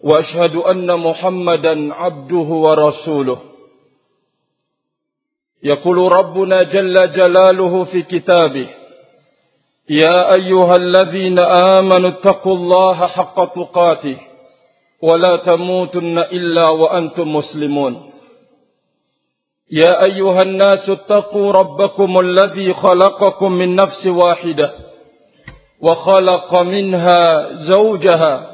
وأشهد أن محمدا عبده ورسوله. يقول ربنا جل جلاله في كتابه يا أيها الذين آمنوا اتقوا الله حق تقاته ولا تموتن إلا وأنتم مسلمون. يا أيها الناس اتقوا ربكم الذي خلقكم من نفس واحدة وخلق منها زوجها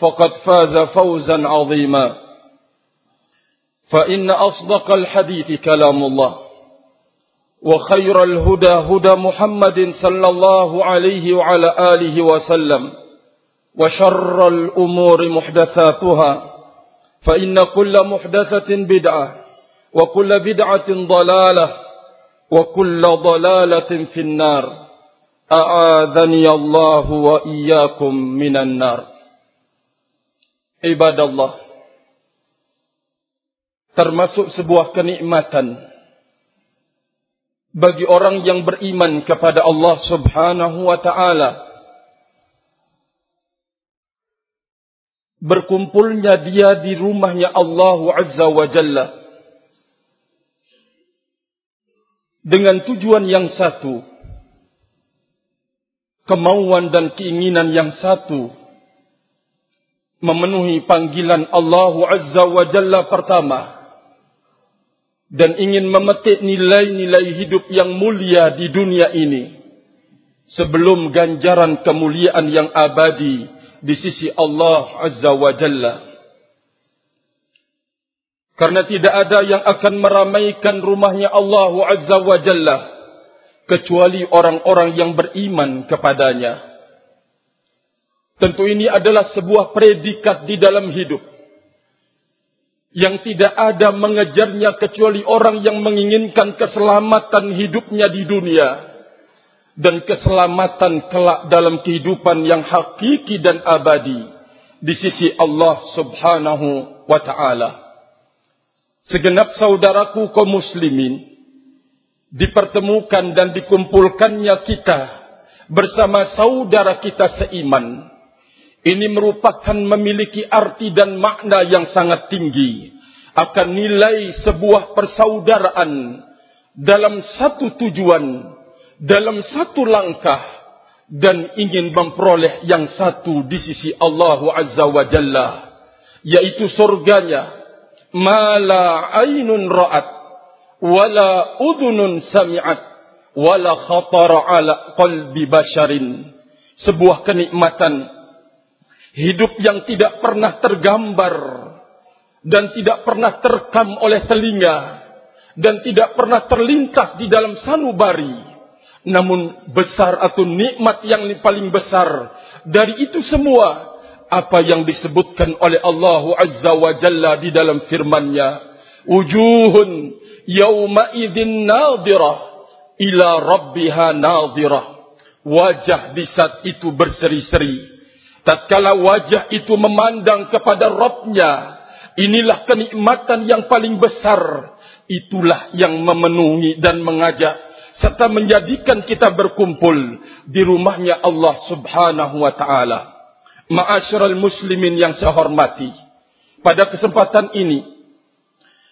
فقد فاز فوزا عظيما. فإن أصدق الحديث كلام الله وخير الهدى هدى محمد صلى الله عليه وعلى آله وسلم وشر الأمور محدثاتها فإن كل محدثة بدعة وكل بدعة ضلالة وكل ضلالة في النار. أعاذني الله وإياكم من النار. Ibadallah. Termasuk sebuah kenikmatan bagi orang yang beriman kepada Allah Subhanahu wa taala. Berkumpulnya dia di rumahnya Allah Azza wa Jalla. Dengan tujuan yang satu kemauan dan keinginan yang satu memenuhi panggilan Allah Azza wa Jalla pertama dan ingin memetik nilai-nilai hidup yang mulia di dunia ini sebelum ganjaran kemuliaan yang abadi di sisi Allah Azza wa Jalla. Karena tidak ada yang akan meramaikan rumahnya Allah Azza wa Jalla kecuali orang-orang yang beriman kepadanya Tentu ini adalah sebuah predikat di dalam hidup. Yang tidak ada mengejarnya kecuali orang yang menginginkan keselamatan hidupnya di dunia. Dan keselamatan kelak dalam kehidupan yang hakiki dan abadi. Di sisi Allah subhanahu wa ta'ala. Segenap saudaraku kaum muslimin. Dipertemukan dan dikumpulkannya kita. Bersama saudara kita seiman ini merupakan memiliki arti dan makna yang sangat tinggi. Akan nilai sebuah persaudaraan dalam satu tujuan dalam satu langkah dan ingin memperoleh yang satu di sisi Allah Azza wa Jalla yaitu surganya. Mala ainun ra'at wala udhunun sami'at wala khatara ala qalbi basharin. Sebuah kenikmatan hidup yang tidak pernah tergambar dan tidak pernah terekam oleh telinga dan tidak pernah terlintas di dalam sanubari. Namun besar atau nikmat yang paling besar dari itu semua apa yang disebutkan oleh Allah Azza wa Jalla di dalam firman-Nya wujuhun yawma idzin nadhirah ila rabbiha nadhirah wajah di saat itu berseri-seri tatkala wajah itu memandang kepada Rabbnya, inilah kenikmatan yang paling besar. Itulah yang memenuhi dan mengajak serta menjadikan kita berkumpul di rumahnya Allah Subhanahu wa taala. Ma'asyiral muslimin yang saya hormati. Pada kesempatan ini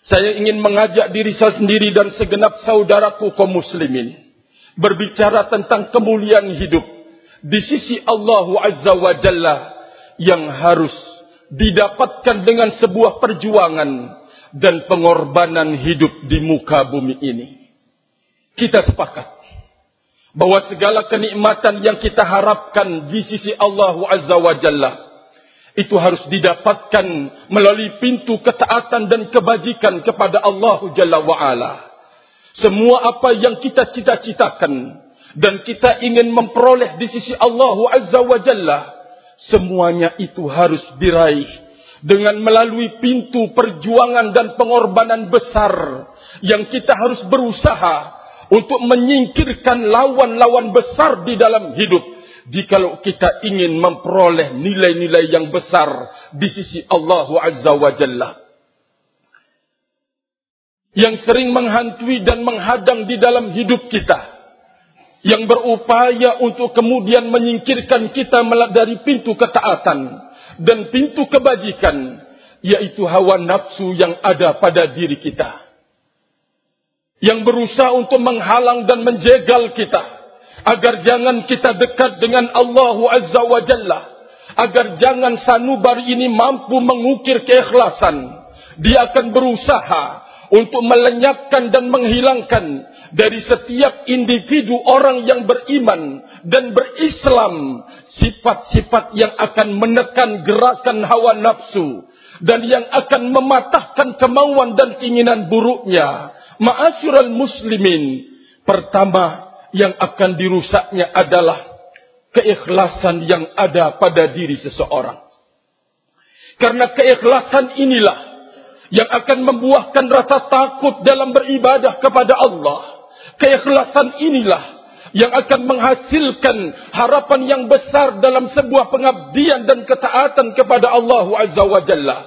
saya ingin mengajak diri saya sendiri dan segenap saudaraku kaum muslimin berbicara tentang kemuliaan hidup di sisi Allah Azza wa Jalla yang harus didapatkan dengan sebuah perjuangan dan pengorbanan hidup di muka bumi ini. Kita sepakat bahwa segala kenikmatan yang kita harapkan di sisi Allah Azza wa Jalla itu harus didapatkan melalui pintu ketaatan dan kebajikan kepada Allah Jalla wa Ala. Semua apa yang kita cita-citakan dan kita ingin memperoleh di sisi Allah Azza wa Jalla semuanya itu harus diraih dengan melalui pintu perjuangan dan pengorbanan besar yang kita harus berusaha untuk menyingkirkan lawan-lawan besar di dalam hidup. Jikalau kita ingin memperoleh nilai-nilai yang besar di sisi Allah Azza wa Jalla. Yang sering menghantui dan menghadang di dalam hidup kita yang berupaya untuk kemudian menyingkirkan kita dari pintu ketaatan dan pintu kebajikan yaitu hawa nafsu yang ada pada diri kita. Yang berusaha untuk menghalang dan menjegal kita agar jangan kita dekat dengan Allah Azza wa Jalla agar jangan sanubar ini mampu mengukir keikhlasan. Dia akan berusaha untuk melenyapkan dan menghilangkan dari setiap individu orang yang beriman dan berislam sifat-sifat yang akan menekan gerakan hawa nafsu dan yang akan mematahkan kemauan dan keinginan buruknya Ma'asyiral muslimin, pertama yang akan dirusaknya adalah keikhlasan yang ada pada diri seseorang. Karena keikhlasan inilah yang akan membuahkan rasa takut dalam beribadah kepada Allah. Keikhlasan inilah yang akan menghasilkan harapan yang besar dalam sebuah pengabdian dan ketaatan kepada Allah Azza wa Jalla.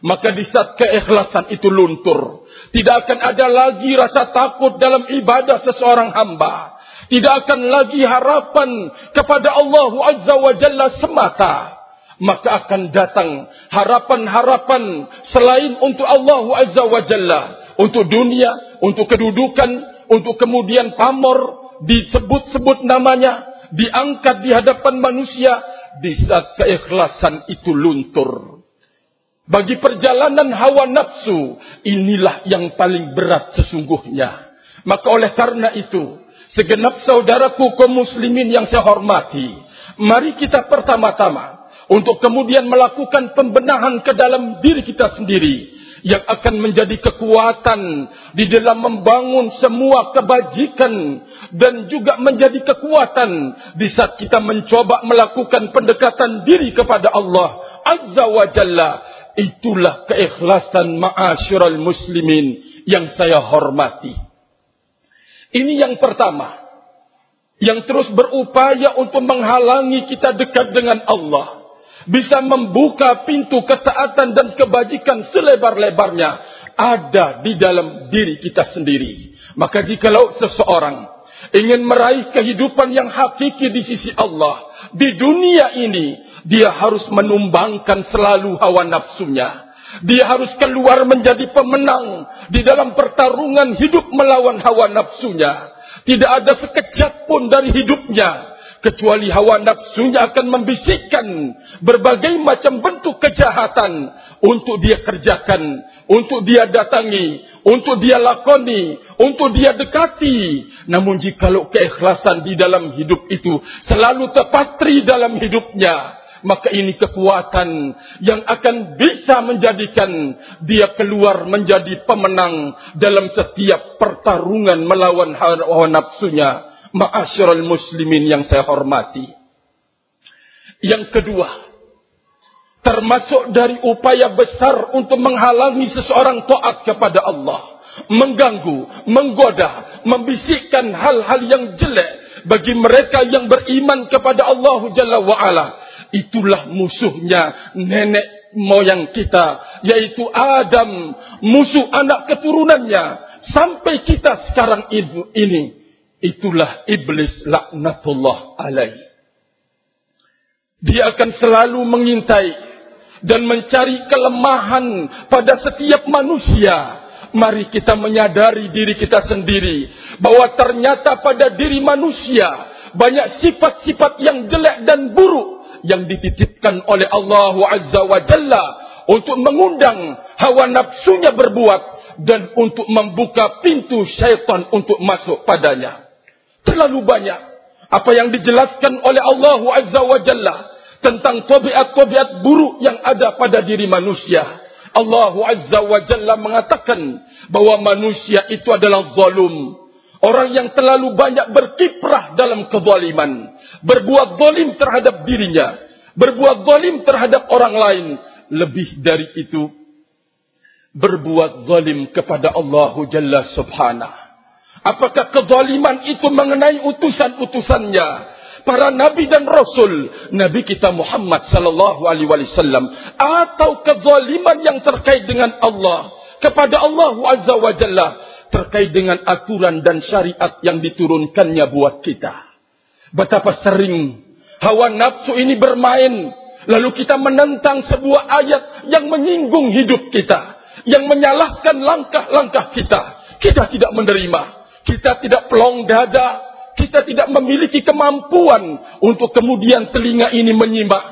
Maka di saat keikhlasan itu luntur. Tidak akan ada lagi rasa takut dalam ibadah seseorang hamba. Tidak akan lagi harapan kepada Allah Azza wa Jalla semata. Maka akan datang harapan-harapan selain untuk Allah Azza wa Jalla. Untuk dunia, untuk kedudukan, untuk kemudian pamor, disebut-sebut namanya, diangkat di hadapan manusia. Di saat keikhlasan itu luntur. Bagi perjalanan hawa nafsu, inilah yang paling berat sesungguhnya. Maka oleh karena itu, segenap saudaraku kaum muslimin yang saya hormati, mari kita pertama-tama untuk kemudian melakukan pembenahan ke dalam diri kita sendiri yang akan menjadi kekuatan di dalam membangun semua kebajikan dan juga menjadi kekuatan di saat kita mencoba melakukan pendekatan diri kepada Allah Azza wa Jalla Itulah keikhlasan ma'asyiral muslimin yang saya hormati. Ini yang pertama. Yang terus berupaya untuk menghalangi kita dekat dengan Allah. Bisa membuka pintu ketaatan dan kebajikan selebar-lebarnya. Ada di dalam diri kita sendiri. Maka jikalau seseorang ingin meraih kehidupan yang hakiki di sisi Allah. Di dunia ini dia harus menumbangkan selalu hawa nafsunya. Dia harus keluar menjadi pemenang di dalam pertarungan hidup melawan hawa nafsunya. Tidak ada sekejap pun dari hidupnya. Kecuali hawa nafsunya akan membisikkan berbagai macam bentuk kejahatan untuk dia kerjakan, untuk dia datangi, untuk dia lakoni, untuk dia dekati. Namun jikalau keikhlasan di dalam hidup itu selalu terpatri dalam hidupnya, maka ini kekuatan yang akan bisa menjadikan dia keluar menjadi pemenang dalam setiap pertarungan melawan hawa nafsunya. Ma'asyiral muslimin yang saya hormati. Yang kedua, termasuk dari upaya besar untuk menghalangi seseorang taat kepada Allah, mengganggu, menggoda, membisikkan hal-hal yang jelek bagi mereka yang beriman kepada Allah Jalla wa Ala itulah musuhnya nenek moyang kita yaitu Adam musuh anak keturunannya. Sampai kita sekarang ini itulah iblis laknatullah alaih dia akan selalu mengintai dan mencari kelemahan pada setiap manusia mari kita menyadari diri kita sendiri bahwa ternyata pada diri manusia banyak sifat-sifat yang jelek dan buruk yang dititipkan oleh Allah Azza wa Jalla untuk mengundang hawa nafsunya berbuat dan untuk membuka pintu syaitan untuk masuk padanya. Terlalu banyak apa yang dijelaskan oleh Allah Azza wa Jalla tentang tabiat-tabiat buruk yang ada pada diri manusia. Allah Azza wa Jalla mengatakan bahawa manusia itu adalah zalum. Orang yang terlalu banyak berkiprah dalam kezaliman. Berbuat zalim terhadap dirinya. Berbuat zalim terhadap orang lain. Lebih dari itu. Berbuat zalim kepada Allah Jalla Subhanahu. Apakah kezaliman itu mengenai utusan-utusannya? Para nabi dan rasul, nabi kita Muhammad sallallahu alaihi wasallam. Atau kezaliman yang terkait dengan Allah? Kepada Allah Azza wa Jalla. Terkait dengan aturan dan syariat yang diturunkannya buat kita. Betapa sering hawa nafsu ini bermain. Lalu kita menentang sebuah ayat yang menyinggung hidup kita, yang menyalahkan langkah-langkah kita. Kita tidak menerima kita tidak pelong dada, kita tidak memiliki kemampuan untuk kemudian telinga ini menyimak.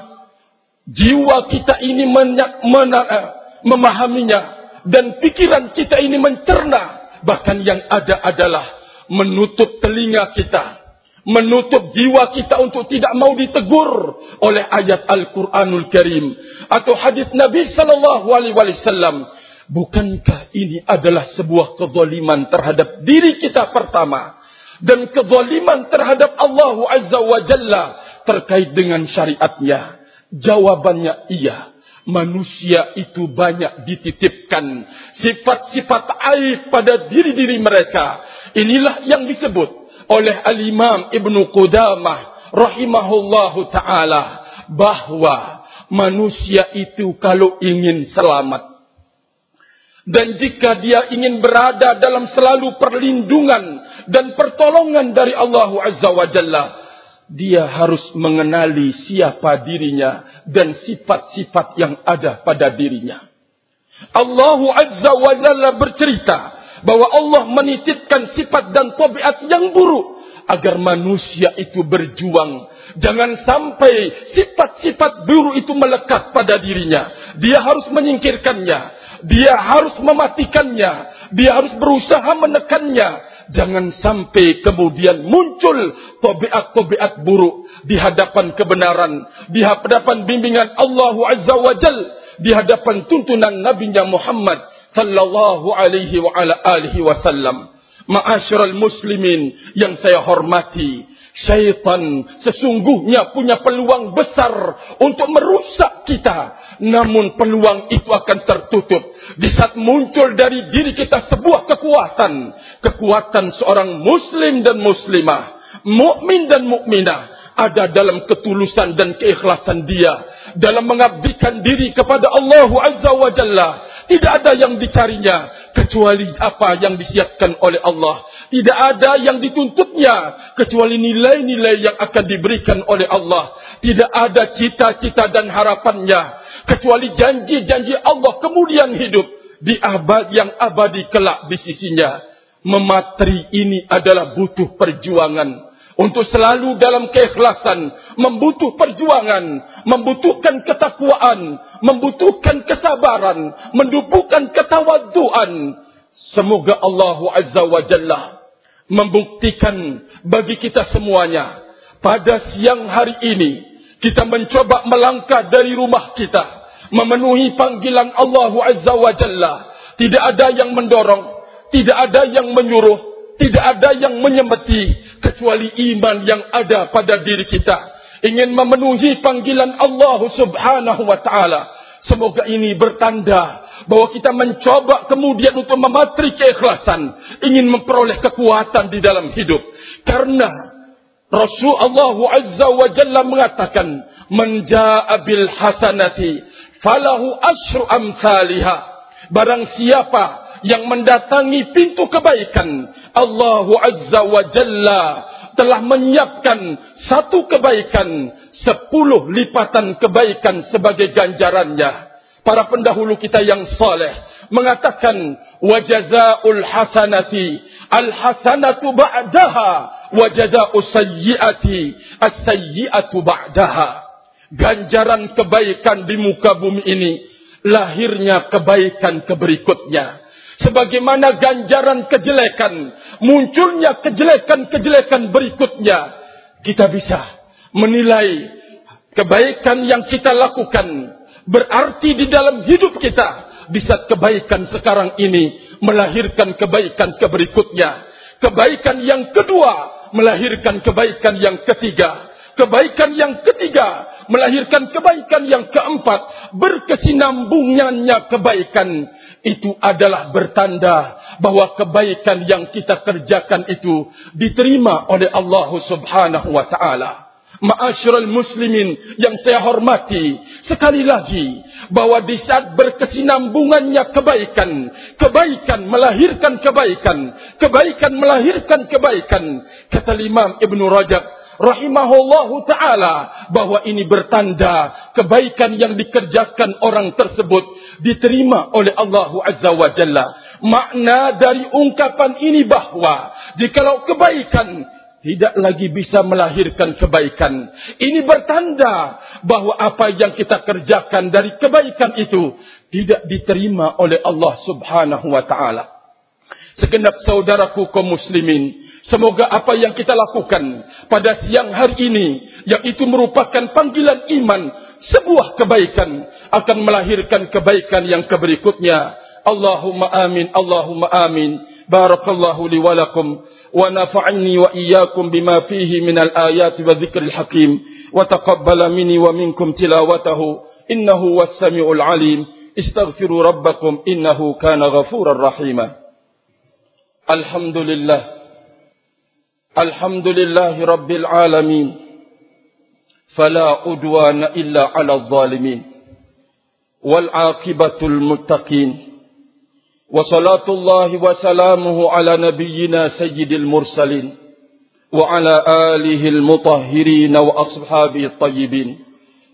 Jiwa kita ini menyak, mena, eh, memahaminya dan pikiran kita ini mencerna. Bahkan yang ada adalah menutup telinga kita, menutup jiwa kita untuk tidak mau ditegur oleh ayat Al-Quranul Karim atau hadis Nabi Sallallahu Alaihi Wasallam Bukankah ini adalah sebuah kezaliman terhadap diri kita pertama dan kezaliman terhadap Allah Azza wa Jalla terkait dengan syariatnya? Jawabannya iya. Manusia itu banyak dititipkan sifat-sifat aib pada diri-diri mereka. Inilah yang disebut oleh Al-Imam Ibn Qudamah rahimahullahu ta'ala bahwa manusia itu kalau ingin selamat dan jika dia ingin berada dalam selalu perlindungan dan pertolongan dari Allah Azza wa Jalla, dia harus mengenali siapa dirinya dan sifat-sifat yang ada pada dirinya. Allah Azza wa Jalla bercerita bahawa Allah menitipkan sifat dan tabiat yang buruk agar manusia itu berjuang. Jangan sampai sifat-sifat buruk itu melekat pada dirinya. Dia harus menyingkirkannya dia harus mematikannya, dia harus berusaha menekannya. Jangan sampai kemudian muncul tobiat-tobiat buruk di hadapan kebenaran, di hadapan bimbingan Allah Azza wa Jal, di hadapan tuntunan Nabi Muhammad sallallahu alaihi wa ala alihi wasallam. Ma'asyiral muslimin yang saya hormati, Syaitan sesungguhnya punya peluang besar untuk merusak kita. Namun peluang itu akan tertutup. Di saat muncul dari diri kita sebuah kekuatan. Kekuatan seorang muslim dan muslimah. Mukmin dan mukminah ada dalam ketulusan dan keikhlasan dia dalam mengabdikan diri kepada Allah Azza wa Jalla tidak ada yang dicarinya kecuali apa yang disiapkan oleh Allah. Tidak ada yang dituntutnya kecuali nilai-nilai yang akan diberikan oleh Allah. Tidak ada cita-cita dan harapannya kecuali janji-janji Allah kemudian hidup di abad yang abadi kelak di sisinya. Mematri ini adalah butuh perjuangan untuk selalu dalam keikhlasan, membutuh perjuangan, membutuhkan ketakwaan, membutuhkan kesabaran, membutuhkan ketawaduan. Semoga Allah Azza wa Jalla membuktikan bagi kita semuanya pada siang hari ini kita mencoba melangkah dari rumah kita memenuhi panggilan Allah Azza wa Jalla tidak ada yang mendorong tidak ada yang menyuruh tidak ada yang menyemeti kecuali iman yang ada pada diri kita. Ingin memenuhi panggilan Allah subhanahu wa ta'ala. Semoga ini bertanda bahawa kita mencoba kemudian untuk mematri keikhlasan. Ingin memperoleh kekuatan di dalam hidup. Karena Rasulullah Azza wa Jalla mengatakan. Menja'a bil hasanati falahu asyru amthaliha. Barang siapa yang mendatangi pintu kebaikan. Allah Azza wa Jalla telah menyiapkan satu kebaikan sepuluh lipatan kebaikan sebagai ganjarannya. Para pendahulu kita yang saleh mengatakan wajazaul hasanati al hasanatu ba'daha sayyiati as sayyiatu ba'daha. Ganjaran kebaikan di muka bumi ini lahirnya kebaikan keberikutnya. Sebagaimana ganjaran kejelekan, munculnya kejelekan-kejelekan berikutnya, kita bisa menilai kebaikan yang kita lakukan berarti di dalam hidup kita bisa kebaikan sekarang ini melahirkan kebaikan keberikutnya. Kebaikan yang kedua melahirkan kebaikan yang ketiga. Kebaikan yang ketiga melahirkan kebaikan yang keempat. Berkesinambungannya kebaikan itu adalah bertanda bahwa kebaikan yang kita kerjakan itu diterima oleh Allah Subhanahu wa taala. Ma'asyiral muslimin yang saya hormati sekali lagi bahwa di saat berkesinambungannya kebaikan kebaikan melahirkan kebaikan kebaikan melahirkan kebaikan kata Imam Ibn Rajab rahimahullahu taala bahwa ini bertanda kebaikan yang dikerjakan orang tersebut diterima oleh Allah Azza wa Jalla makna dari ungkapan ini bahwa jikalau kebaikan tidak lagi bisa melahirkan kebaikan. Ini bertanda bahwa apa yang kita kerjakan dari kebaikan itu tidak diterima oleh Allah Subhanahu wa taala segenap saudaraku kaum muslimin. Semoga apa yang kita lakukan pada siang hari ini, yang itu merupakan panggilan iman, sebuah kebaikan akan melahirkan kebaikan yang keberikutnya. Allahumma amin, Allahumma amin. Barakallahu li walakum wa nafa'ani wa iyyakum bima fihi min al-ayat wa dhikril hakim wa taqabbala minni wa minkum tilawatahu innahu was-sami'ul 'alim. Istaghfiru rabbakum innahu kana ghafurar rahima. الحمد لله الحمد لله رب العالمين. فلا أدوان إلا على الظالمين. والعاقبة المتقين. وصلاة الله وسلامه على نبينا سيد المرسلين. وعلى آله المطهرين وأصحابه الطيبين.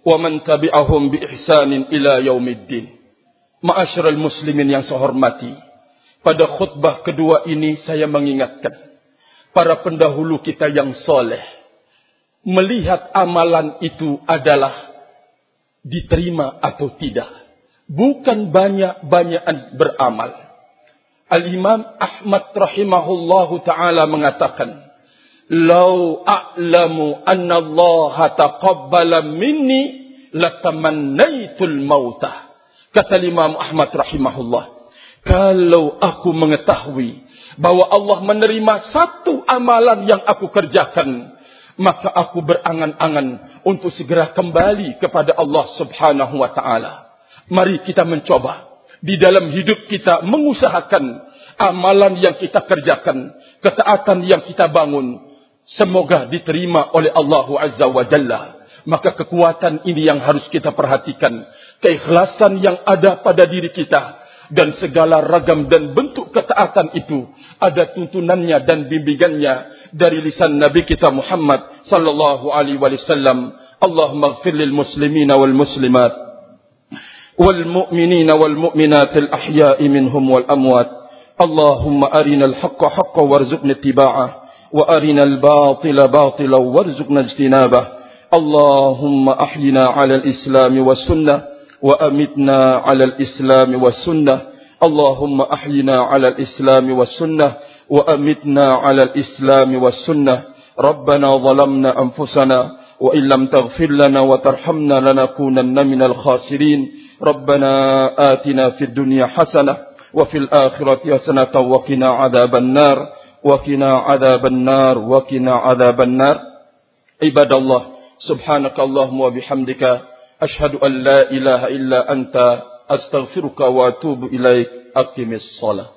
ومن تبعهم بإحسان إلى يوم الدين. معاشر المسلمين saya hormati. Pada khutbah kedua ini saya mengingatkan para pendahulu kita yang soleh melihat amalan itu adalah diterima atau tidak bukan banyak-banyakan beramal Al-Imam Ahmad rahimahullahu taala mengatakan, "Lau a'lamu anna Allah taqabbala minni latamannaitul mautah." Kata Imam Ahmad rahimahullah, "Kalau aku mengetahui bahwa Allah menerima satu amalan yang aku kerjakan, maka aku berangan-angan untuk segera kembali kepada Allah Subhanahu wa taala." Mari kita mencoba di dalam hidup kita mengusahakan amalan yang kita kerjakan, ketaatan yang kita bangun, semoga diterima oleh Allah Azza wa Jalla. Maka kekuatan ini yang harus kita perhatikan, keikhlasan yang ada pada diri kita dan segala ragam dan bentuk ketaatan itu ada tuntunannya dan bimbingannya dari lisan Nabi kita Muhammad sallallahu alaihi wasallam. Allahumma ighfir lil muslimina wal muslimat wal mu'minina wal mu'minat al ahya'i minhum wal amwat. Allahumma arinal haqqo haqqo warzuqna ittiba'ah wa arinal batila batila warzuqna ijtinabah. Allahumma ahyina 'ala al-islam wa sunnah وأمتنا على الإسلام والسنة اللهم أحينا على الإسلام والسنة وأمتنا على الإسلام والسنة ربنا ظلمنا أنفسنا وإن لم تغفر لنا وترحمنا لنكونن من الخاسرين ربنا آتنا في الدنيا حسنة وفي الآخرة حسنة وقنا عذاب النار وقنا عذاب النار وقنا عذاب النار عباد الله سبحانك اللهم وبحمدك أشهد أن لا إله إلا أنت أستغفرك وأتوب إليك أقم الصلاة